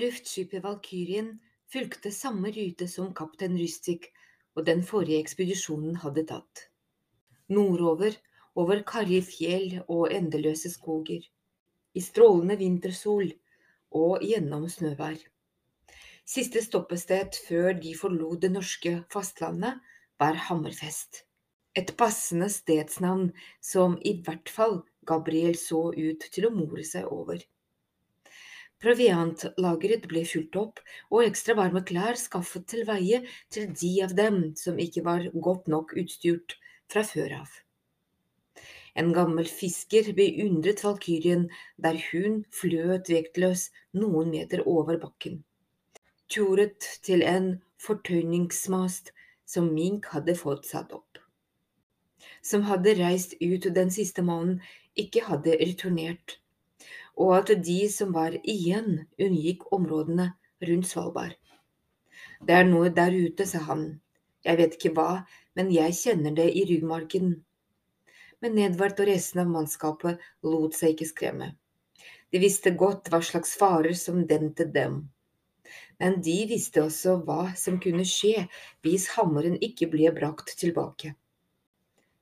Luftskipet Valkyrien fulgte samme rute som kaptein Rysvik og den forrige ekspedisjonen hadde tatt. Nordover, over karrige fjell og endeløse skoger. I strålende vintersol og gjennom snøvær. Siste stoppested før de forlot det norske fastlandet, var Hammerfest. Et passende stedsnavn som i hvert fall Gabriel så ut til å more seg over. Proviantlageret ble fylt opp, og ekstra varme klær skaffet til veie til de av dem som ikke var godt nok utstyrt fra før av. En gammel fisker beundret valkyrien der hun fløt vektløs noen meter over bakken, turet til en fortøyningsmast som Mink hadde fått satt opp. Som hadde reist ut den siste måneden, ikke hadde returnert og at de som var igjen, unngikk områdene rundt Svalbard. Det er noe der ute, sa han. Jeg vet ikke hva, men jeg kjenner det i ryggmargen. Men Nedvart og resten av mannskapet lot seg ikke skremme. De visste godt hva slags farer som dente dem. Men de visste også hva som kunne skje hvis hammeren ikke ble brakt tilbake.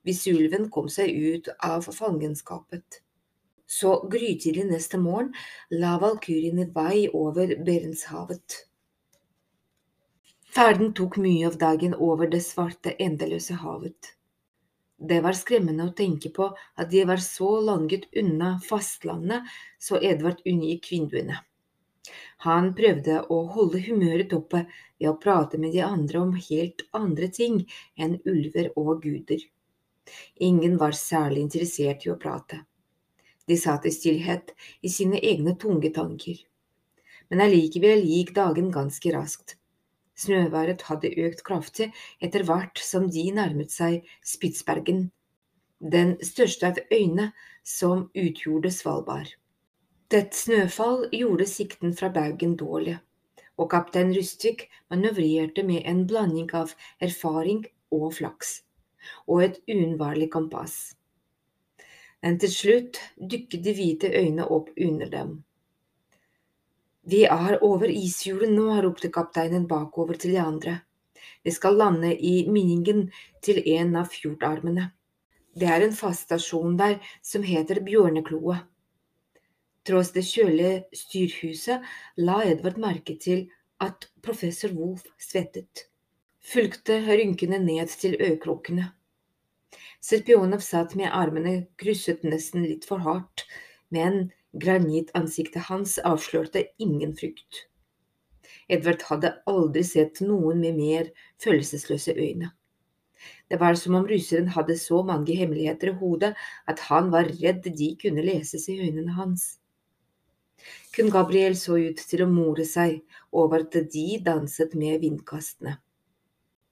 Hvis ulven kom seg ut av fangenskapet så grytidlig neste morgen la valkyrien i vei over Berenshavet. Ferden tok mye av dagen over det svarte, endeløse havet. Det var skremmende å tenke på at de var så langt unna fastlandet, så Edvard unngikk vinduene. Han prøvde å holde humøret oppe ved å prate med de andre om helt andre ting enn ulver og guder. Ingen var særlig interessert i å prate. De satt i stillhet i sine egne tunge tanker. Men allikevel gikk dagen ganske raskt. Snøværet hadde økt kraftig etter hvert som de nærmet seg Spitsbergen, den største av øyene som utgjorde Svalbard. Tett snøfall gjorde sikten fra Bergen dårlig, og kaptein Rustvik manøvrerte med en blanding av erfaring og flaks, og et uunnværlig kompass men til slutt dukket de hvite øynene opp under dem. Vi er over ishjulet nå, ropte kapteinen bakover til de andre. Vi skal lande i minningen til en av fjordarmene. Det er en fast stasjon der som heter Bjørnekloa. Tross det kjølige styrhuset la Edvard merke til at professor Wolf svettet, fulgte rynkene ned til øyekrokkene. Serpionov satt med armene krysset nesten litt for hardt, men granittansiktet hans avslørte ingen frykt. Edvard hadde aldri sett noen med mer følelsesløse øyne. Det var som om russeren hadde så mange hemmeligheter i hodet at han var redd de kunne leses i øynene hans. Kun Gabriel så ut til å more seg over at de danset med vindkastene.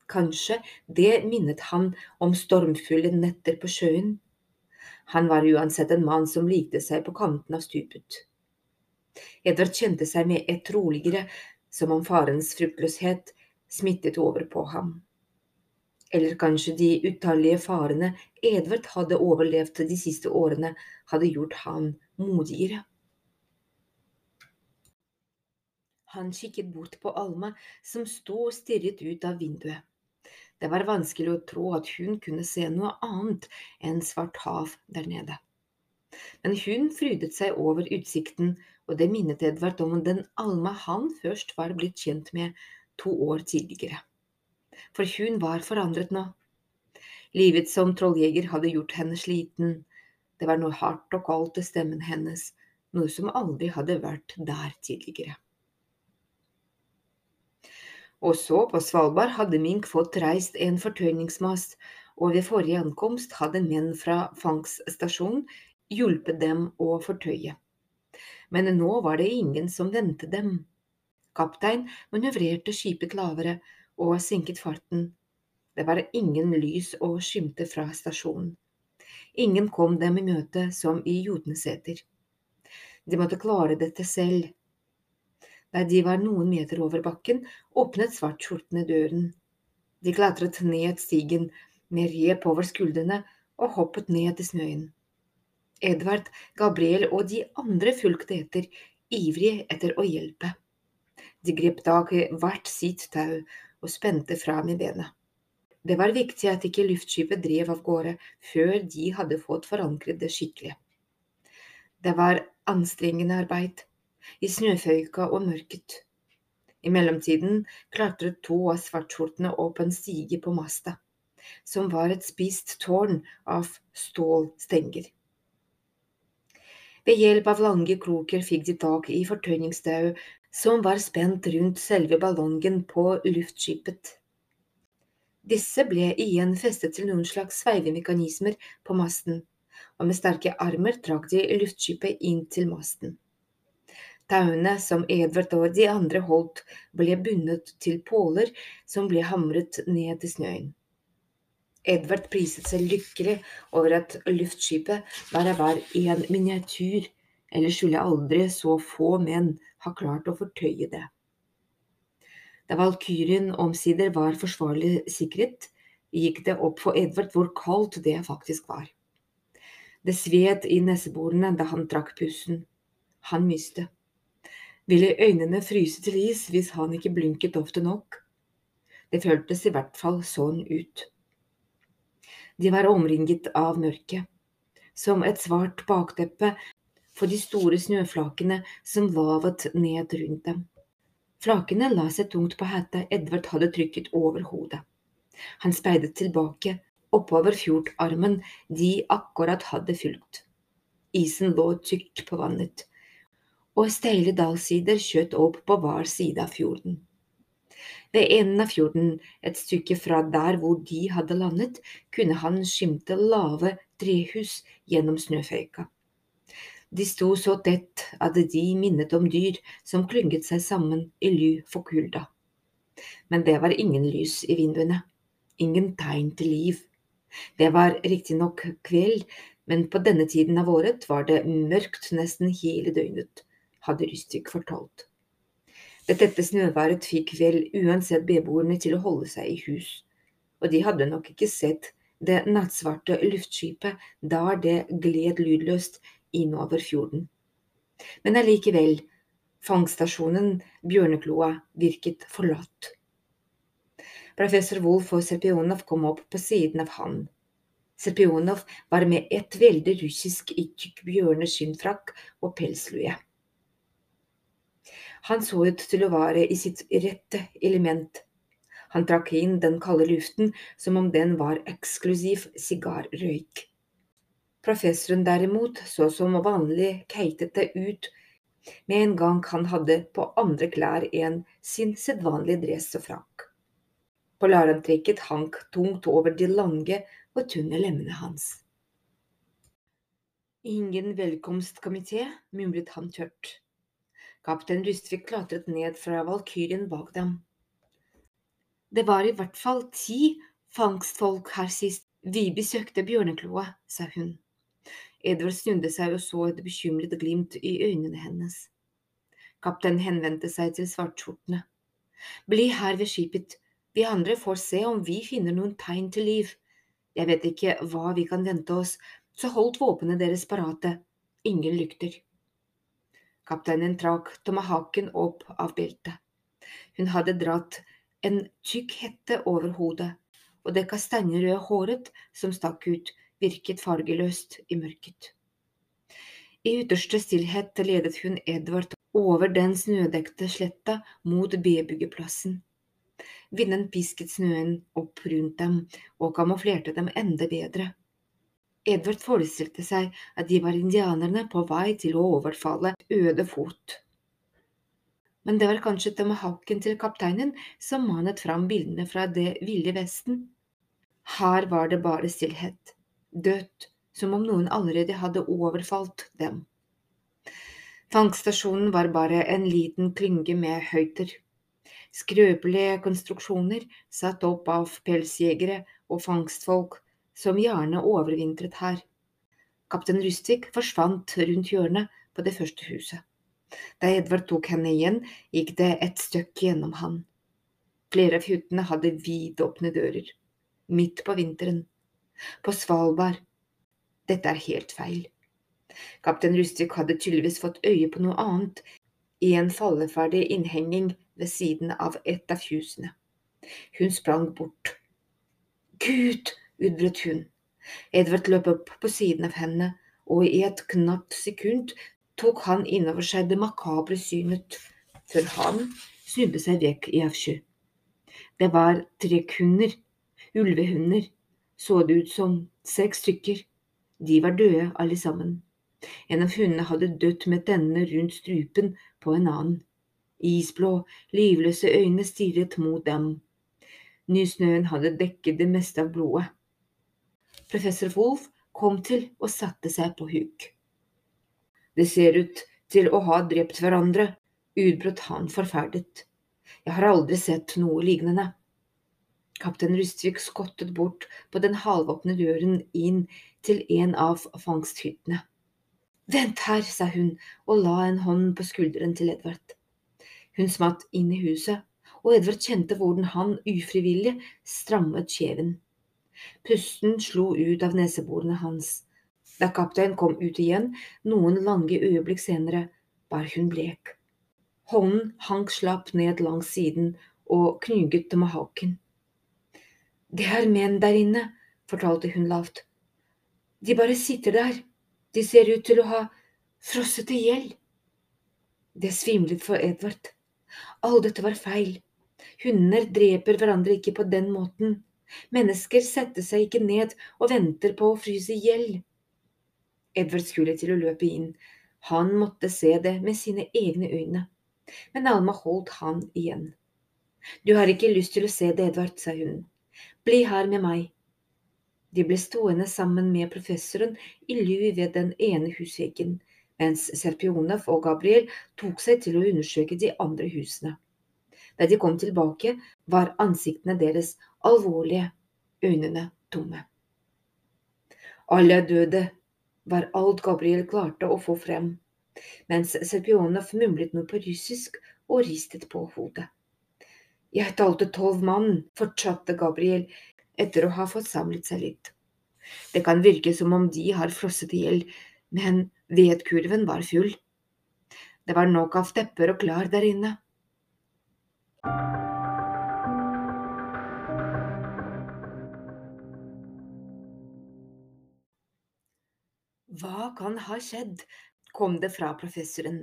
Kanskje det minnet han om stormfulle netter på sjøen. Han var uansett en mann som likte seg på kanten av stupet. Edvard kjente seg med ett roligere, som om farens fruktløshet smittet over på ham. Eller kanskje de utallige farene Edvard hadde overlevd de siste årene, hadde gjort han modigere. Han kikket bort på Alma, som sto og stirret ut av vinduet. Det var vanskelig å tro at hun kunne se noe annet enn svart hav der nede. Men hun frydet seg over utsikten, og det minnet Edvard om den Alma han først var blitt kjent med to år tidligere. For hun var forandret nå. Livet som trolljeger hadde gjort henne sliten. Det var noe hardt og kaldt i stemmen hennes, noe som aldri hadde vært der tidligere. Også på Svalbard hadde Mink fått reist en fortøyningsmast, og ved forrige ankomst hadde menn fra fangststasjonen hjulpet dem å fortøye. Men nå var det ingen som ventet dem. Kaptein manøvrerte skipet lavere og sinket farten. Det var ingen lys å skimte fra stasjonen. Ingen kom dem i møte som i Jotneseter. De måtte klare dette selv, da de var noen meter over bakken, åpnet svartskjortene døren. De klatret ned stigen med rep over skuldrene og hoppet ned i snøen. Edvard, Gabriel og de andre fulgte etter, ivrige etter å hjelpe. De grep tak i hvert sitt tau og spente fram i benet. Det var viktig at ikke luftskipet drev av gårde før de hadde fått forankret det skikkelig. Det var anstrengende arbeid, i snøføyka og mørket. I mellomtiden klatret to av svartskjortene opp en stige på masta, som var et spist tårn av stålstenger. Ved hjelp av lange kroker fikk de tak i fortøyningstau som var spent rundt selve ballongen på luftskipet. Disse ble igjen festet til noen slags sveivemekanismer på masten, og med sterke armer trakk de luftskipet inn til masten. Tauene som Edvard og de andre holdt, ble bundet til påler som ble hamret ned til snøen. Edvard priset seg lykkelig over at luftskipet bare var en miniatyr, eller skulle aldri så få menn ha klart å fortøye det. Da valkyrien omsider var forsvarlig sikret, gikk det opp for Edvard hvor kaldt det faktisk var. Det svet i neseborene da han trakk pusten. Han myste ville øynene fryse til is hvis han ikke blunket ofte nok. Det føltes i hvert fall sånn ut. De var omringet av mørket, som et svart bakteppe for de store snøflakene som vavet ned rundt dem. Flakene la seg tungt på hetta Edvard hadde trykket over hodet. Han speidet tilbake oppover fjordarmen de akkurat hadde fulgt. Isen lå tykt på vannet, og steile dalsider skjøt opp på hver side av fjorden. Ved enden av fjorden, et stykke fra der hvor de hadde landet, kunne han skimte lave trehus gjennom snøføyka. De sto så tett at de minnet om dyr som klynget seg sammen i ly for kulda. Men det var ingen lys i vinduene, ingen tegn til liv. Det var riktignok kveld, men på denne tiden av året var det mørkt nesten hele døgnet hadde Rystik fortalt. Det tette snøværet fikk vel uansett beboerne til å holde seg i hus, og de hadde nok ikke sett det nattsvarte luftskipet der det gled lydløst innover fjorden. Men allikevel, fangststasjonen Bjørnekloa virket forlatt. Professor Wolf og Serpionov kom opp på siden av han. Serpionov var med et veldig russisk i tykk bjørneskinnfrakk og pelslue. Han så ut til å være i sitt rette element. Han trakk inn den kalde luften som om den var eksklusiv sigarrøyk. Professoren derimot så som vanlig keitete ut med en gang han hadde på andre klær enn sin sedvanlige dress og frakk. Polarantrekket hank tungt over de lange og tynne lemmene hans. Ingen velkomstkomité, mumlet han tørt. Kaptein Rustvik klatret ned fra valkyrien bak dem. Det var i hvert fall ti fangstfolk her sist vi besøkte Bjørnekloa, sa hun. Edvard snudde seg og så et bekymret glimt i øynene hennes. Kapteinen henvendte seg til svartskjortene. Bli her ved skipet, vi andre får se om vi finner noen tegn til liv. Jeg vet ikke hva vi kan vente oss, så holdt våpnene deres parate, ingen lykter. Kapteinen trakk tomahawken opp av beltet. Hun hadde dratt en tykk hette over hodet, og det kastanjerøde håret som stakk ut, virket fargeløst i mørket. I ytterste stillhet ledet hun Edvard over den snødekte sletta mot B-byggeplassen. Vinden pisket snøen opp rundt dem og kamuflerte dem enda bedre. Edvard forestilte seg at de var indianerne på vei til å overfalle øde fot. Men det var kanskje tomahawken til kapteinen som manet fram bildene fra det ville Vesten. Her var det bare stillhet, dødt, som om noen allerede hadde overfalt dem. Fangststasjonen var bare en liten klynge med høyter. Skrøpelige konstruksjoner satt opp av pelsjegere og fangstfolk som gjerne overvintret her. Kaptein Rustvik forsvant rundt hjørnet på det første huset. Da Edvard tok henne igjen, gikk det et støkk gjennom han. Flere av hyttene hadde vidåpne dører. Midt på vinteren. På Svalbard. Dette er helt feil. Kaptein Rustvik hadde tydeligvis fått øye på noe annet. I en falleferdig innhenging ved siden av et av husene. Hun sprang bort. Gud! Utbrøt hun. Edvard løp opp på siden av henne, og i et knapt sekund tok han innover seg det makabre synet, før han snudde seg vekk i avsky. Det var trekkhunder, ulvehunder, så det ut som, seks stykker. De var døde alle sammen. En av hundene hadde dødd med tennene rundt strupen på en annen. Isblå, livløse øyne stirret mot dem. Nysnøen hadde dekket det meste av blodet. Professor Wolff kom til og satte seg på huk. Det ser ut til å ha drept hverandre, utbrøt han forferdet. Jeg har aldri sett noe lignende. Kaptein Rustvik skottet bort på den halvåpne døren inn til en av fangsthyttene. Vent her, sa hun og la en hånd på skulderen til Edvard. Hun smatt inn i huset, og Edvard kjente hvordan han ufrivillig strammet kjeven. Pusten slo ut av neseborene hans. Da kaptein kom ut igjen, noen lange øyeblikk senere, var hun blek. Hånden hank slapp ned langs siden og knuget med haken. Det er menn der inne, fortalte hun lavt. De bare sitter der. De ser ut til å ha frosset i hjel. Det svimlet for Edvard. All dette var feil. Hunder dreper hverandre ikke på den måten. Mennesker setter seg ikke ned og venter på å fryse i hjel. Edvard skulle til å løpe inn. Han måtte se det med sine egne øyne. Men Alma holdt han igjen. Du har ikke lyst til å se det, Edvard, sa hun. Bli her med meg. De ble stående sammen med professoren i ly ved den ene husveggen, mens Serpionov og Gabriel tok seg til å undersøke de andre husene. Da de kom tilbake, var ansiktene deres alvorlige, øynene tomme. Alle er døde, var alt Gabriel klarte å få frem, mens Serpionov mumlet noe på russisk og ristet på hodet. Jeg talte tolv mann, fortsatte Gabriel etter å ha fått samlet seg litt. Det kan virke som om de har frosset i hjel, men vedkurven var full. Det var nok av tepper og klær der inne. Hva kan ha skjedd, kom det fra professoren.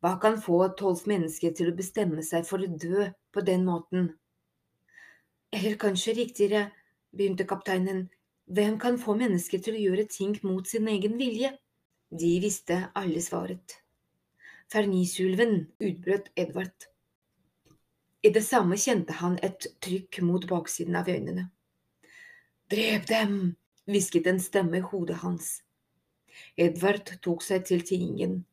Hva kan få tolv mennesker til å bestemme seg for å dø på den måten? Eller kanskje riktigere, begynte kapteinen, hvem kan få mennesker til å gjøre ting mot sin egen vilje? De visste alle svaret. Fernisulven, utbrøt Edvard. I det samme kjente han et trykk mot baksiden av øynene. Drep dem! hvisket en stemme i hodet hans. Edvard tok seg til tiingen.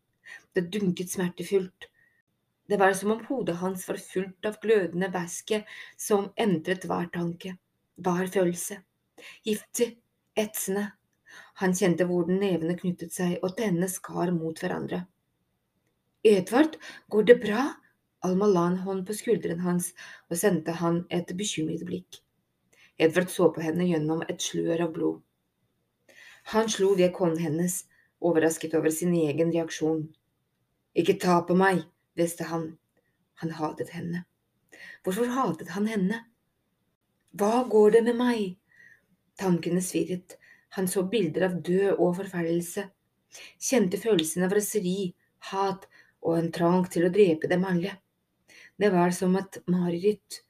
Det dunket smertefullt. Det var som om hodet hans var fullt av glødende væske som endret hver tanke hver følelse. Giftig, etsende. Han kjente hvordan nevene knyttet seg og tennene skar mot hverandre. Edvard, går det bra? Alma la en hånd på skulderen hans og sendte han et bekymret blikk. Edvard så på henne gjennom et slør av blod. Han slo vekk hånden hennes, overrasket over sin egen reaksjon. Ikke ta på meg, hviste han. Han hatet henne. Hvorfor hatet han henne? Hva går det med meg? Tankene svirret, han så bilder av død og forferdelse, kjente følelsen av raseri, hat og en trang til å drepe dem alle. Det var som et mareritt.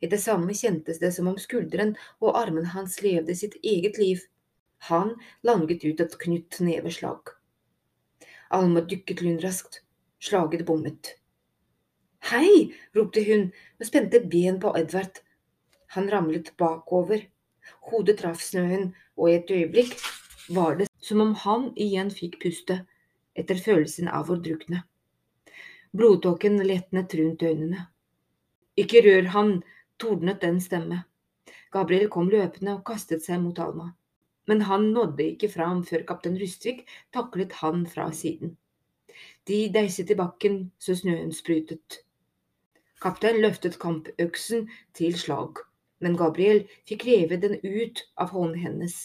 I det samme kjentes det som om skulderen og armen hans levde sitt eget liv. Han langet ut et knytt neveslag. Alma dykket lynraskt. Slaget bommet. Hei! ropte hun og spente ben på Edvard. Han ramlet bakover. Hodet traff snøen, og i et øyeblikk var det som om han igjen fikk puste etter følelsen av å drukne. Blodtåken letnet rundt øynene. Ikke rør han, tordnet den stemme. Gabriel kom løpende og kastet seg mot Alma. Men han nådde ikke fram før kaptein Rustvik taklet han fra siden. De deiset i bakken så snøen sprutet. Kaptein løftet kampøksen til slag men Gabriel fikk reve den ut av hånden hennes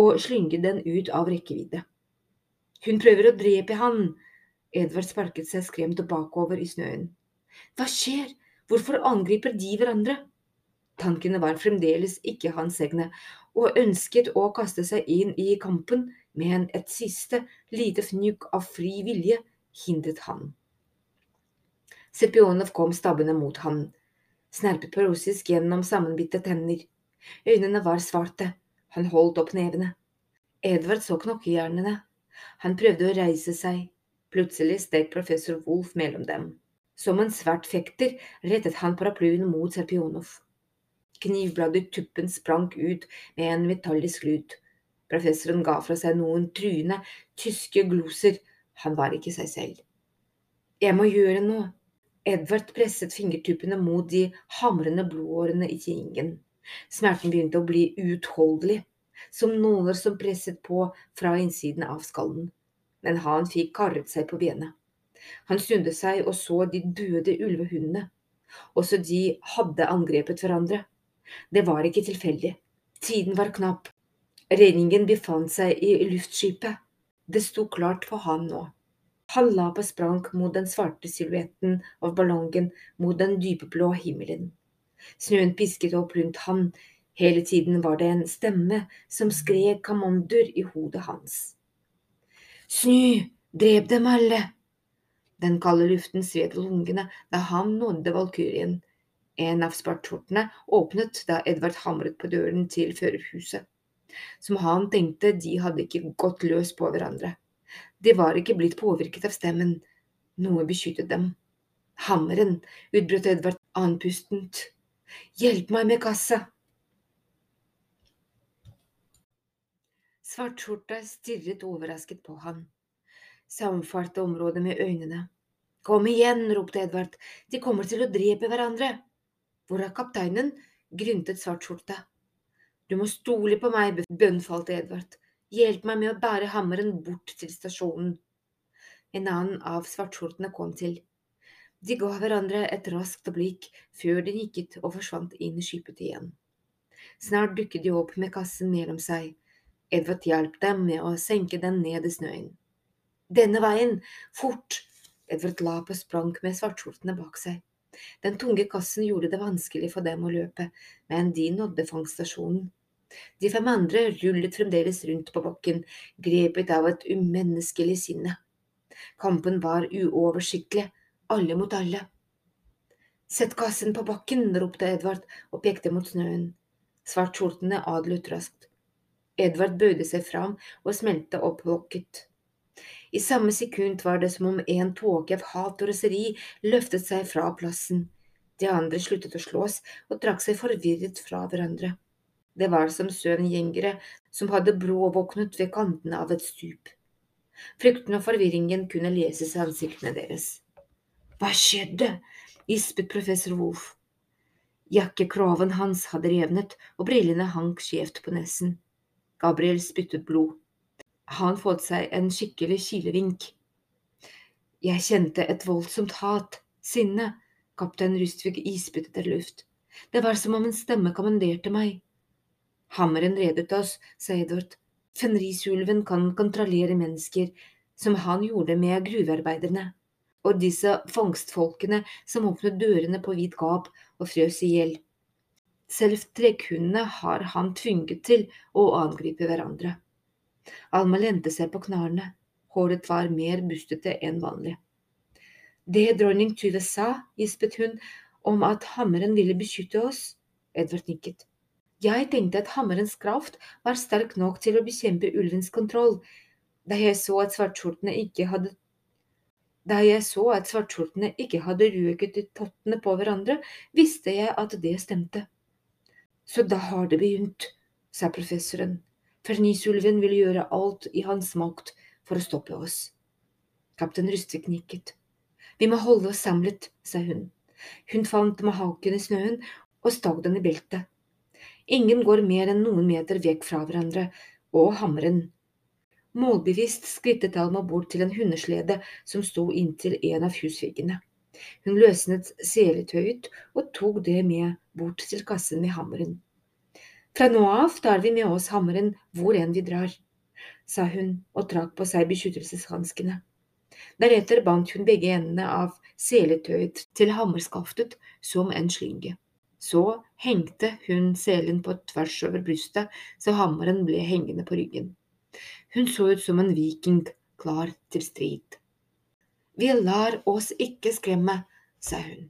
og slynge den ut av rekkevidde. Hun prøver å drepe han. Edvard sparket seg skremt og bakover i snøen. Hva skjer? Hvorfor angriper de hverandre? Tankene var fremdeles ikke hans egne, og ønsket å kaste seg inn i kampen, men et siste lite fnugg av fri vilje hindret han. Sepionov kom stabbende mot han, snerpet på gjennom sammenbitte tenner. Øynene var svarte, han holdt opp nevene. Edvard så knokkejernene. Han prøvde å reise seg. Plutselig steg professor Wolf mellom dem. Som en svart fekter rettet han paraplyen mot Serpionov. Knivbladet tuppen sprang ut med en metallisk lyd. Professoren ga fra seg noen truende, tyske gloser. Han var ikke seg selv. Jeg må gjøre noe, Edvard presset fingertuppene mot de hamrende blodårene i kingen. Smerten begynte å bli uutholdelig, som nåler som presset på fra innsiden av skallen. Men han fikk karret seg på bena. Han snudde seg og så de døde ulvehundene. Også de hadde angrepet hverandre. Det var ikke tilfeldig. Tiden var knapp. Redningen befant seg i luftskipet. Det sto klart for han nå. Han la på sprang mot den svarte silhuetten av ballongen mot den dypeblå himmelen. Snøen pisket opp rundt han, hele tiden var det en stemme som skrek kommandor i hodet hans. Snø, drep dem alle! Den kalde luften sved lungene da han nådde valkyrien. En av spartortene åpnet da Edvard hamret på døren til førerhuset. Som han tenkte, de hadde ikke gått løs på hverandre. De var ikke blitt påvirket av stemmen. Noe beskyttet dem. Hammeren, utbrøt Edvard andpustent. Hjelp meg med kassa! Svartskjorta stirret overrasket på han. Samfarte området med øynene. Kom igjen, ropte Edvard, de kommer til å drepe hverandre. Hvor er kapteinen? gryntet Svartskjorta. Du må stole på meg, bønnfalte Edvard. Hjelp meg med å bære hammeren bort til stasjonen. En annen av svartskjortene kom til. De ga hverandre et raskt blikk før de nikket og forsvant inn i skipet igjen. Snart dukket de opp med kassen mellom seg. Edvard hjalp dem med å senke den ned i snøen. Denne veien! Fort! Edvard la på sprang med svartskjortene bak seg. Den tunge kassen gjorde det vanskelig for dem å løpe, men de nådde fangstasjonen. De fem andre rullet fremdeles rundt på bakken, grepet av et umenneskelig sinne. Kampen var uoversiktlig, alle mot alle. Sett kassen på bakken, ropte Edvard og pekte mot snøen. Svartskjortene adløt raskt. Edvard bøyde seg fram og smelte opp lokket. I samme sekund var det som om en tåke av hat og raseri løftet seg fra plassen. De andre sluttet å slås og trakk seg forvirret fra hverandre. Det var som søvngjengere som hadde bråvåknet ved kantene av et stup. Frykten og forvirringen kunne leses i ansiktene deres. Hva skjedde? gispet professor Wolff. Jakkekroven hans hadde revnet, og brillene hang skjevt på nesen. Gabriel spyttet blod. Han fått seg en skikkelig kilevink. Jeg kjente et voldsomt hat, sinne, kaptein Rustvig ispyttet etter luft. Det var som om en stemme kommanderte meg. Hammeren reddet oss, sa Edvard. Fenrisulven kan kontrollere mennesker, som han gjorde med gruvearbeiderne, og disse fangstfolkene som åpnet dørene på vidt gap og frøs i hjel. Selv trekkhundene har han tvunget til å angripe hverandre. Alma lente seg på knærne, håret var mer bustete enn vanlig. Det dronning Tuve sa, gispet hun, om at hammeren ville beskytte oss, Edvard nikket. Jeg tenkte at hammerens kraft var sterk nok til å bekjempe ulvens kontroll. Da jeg så at svartskjortene ikke hadde da jeg så at svartskjortene ikke hadde røket i tottene på hverandre, visste jeg at det stemte. Så da har det begynt, sa professoren. Fernisulven vil gjøre alt i hans makt for å stoppe oss. Kaptein Rustvik nikket. Vi må holde oss samlet, sa hun. Hun fant mahaken i snøen og stakk den i beltet. Ingen går mer enn noen meter vekk fra hverandre, og hammeren. Målbevisst skrittet Alma bort til en hundeslede som sto inntil en av husveggene. Hun løsnet seletøyet og tok det med bort til kassen med hammeren. Fra nå av tar vi med oss hammeren hvor enn vi drar, sa hun og trakk på seg beskyttelseshanskene. Deretter bandt hun begge endene av seletøyet til hammerskaftet som en slynge. Så hengte hun selen på tvers over brystet, så hammeren ble hengende på ryggen. Hun så ut som en viking klar til strid. Vi lar oss ikke skremme, sa hun.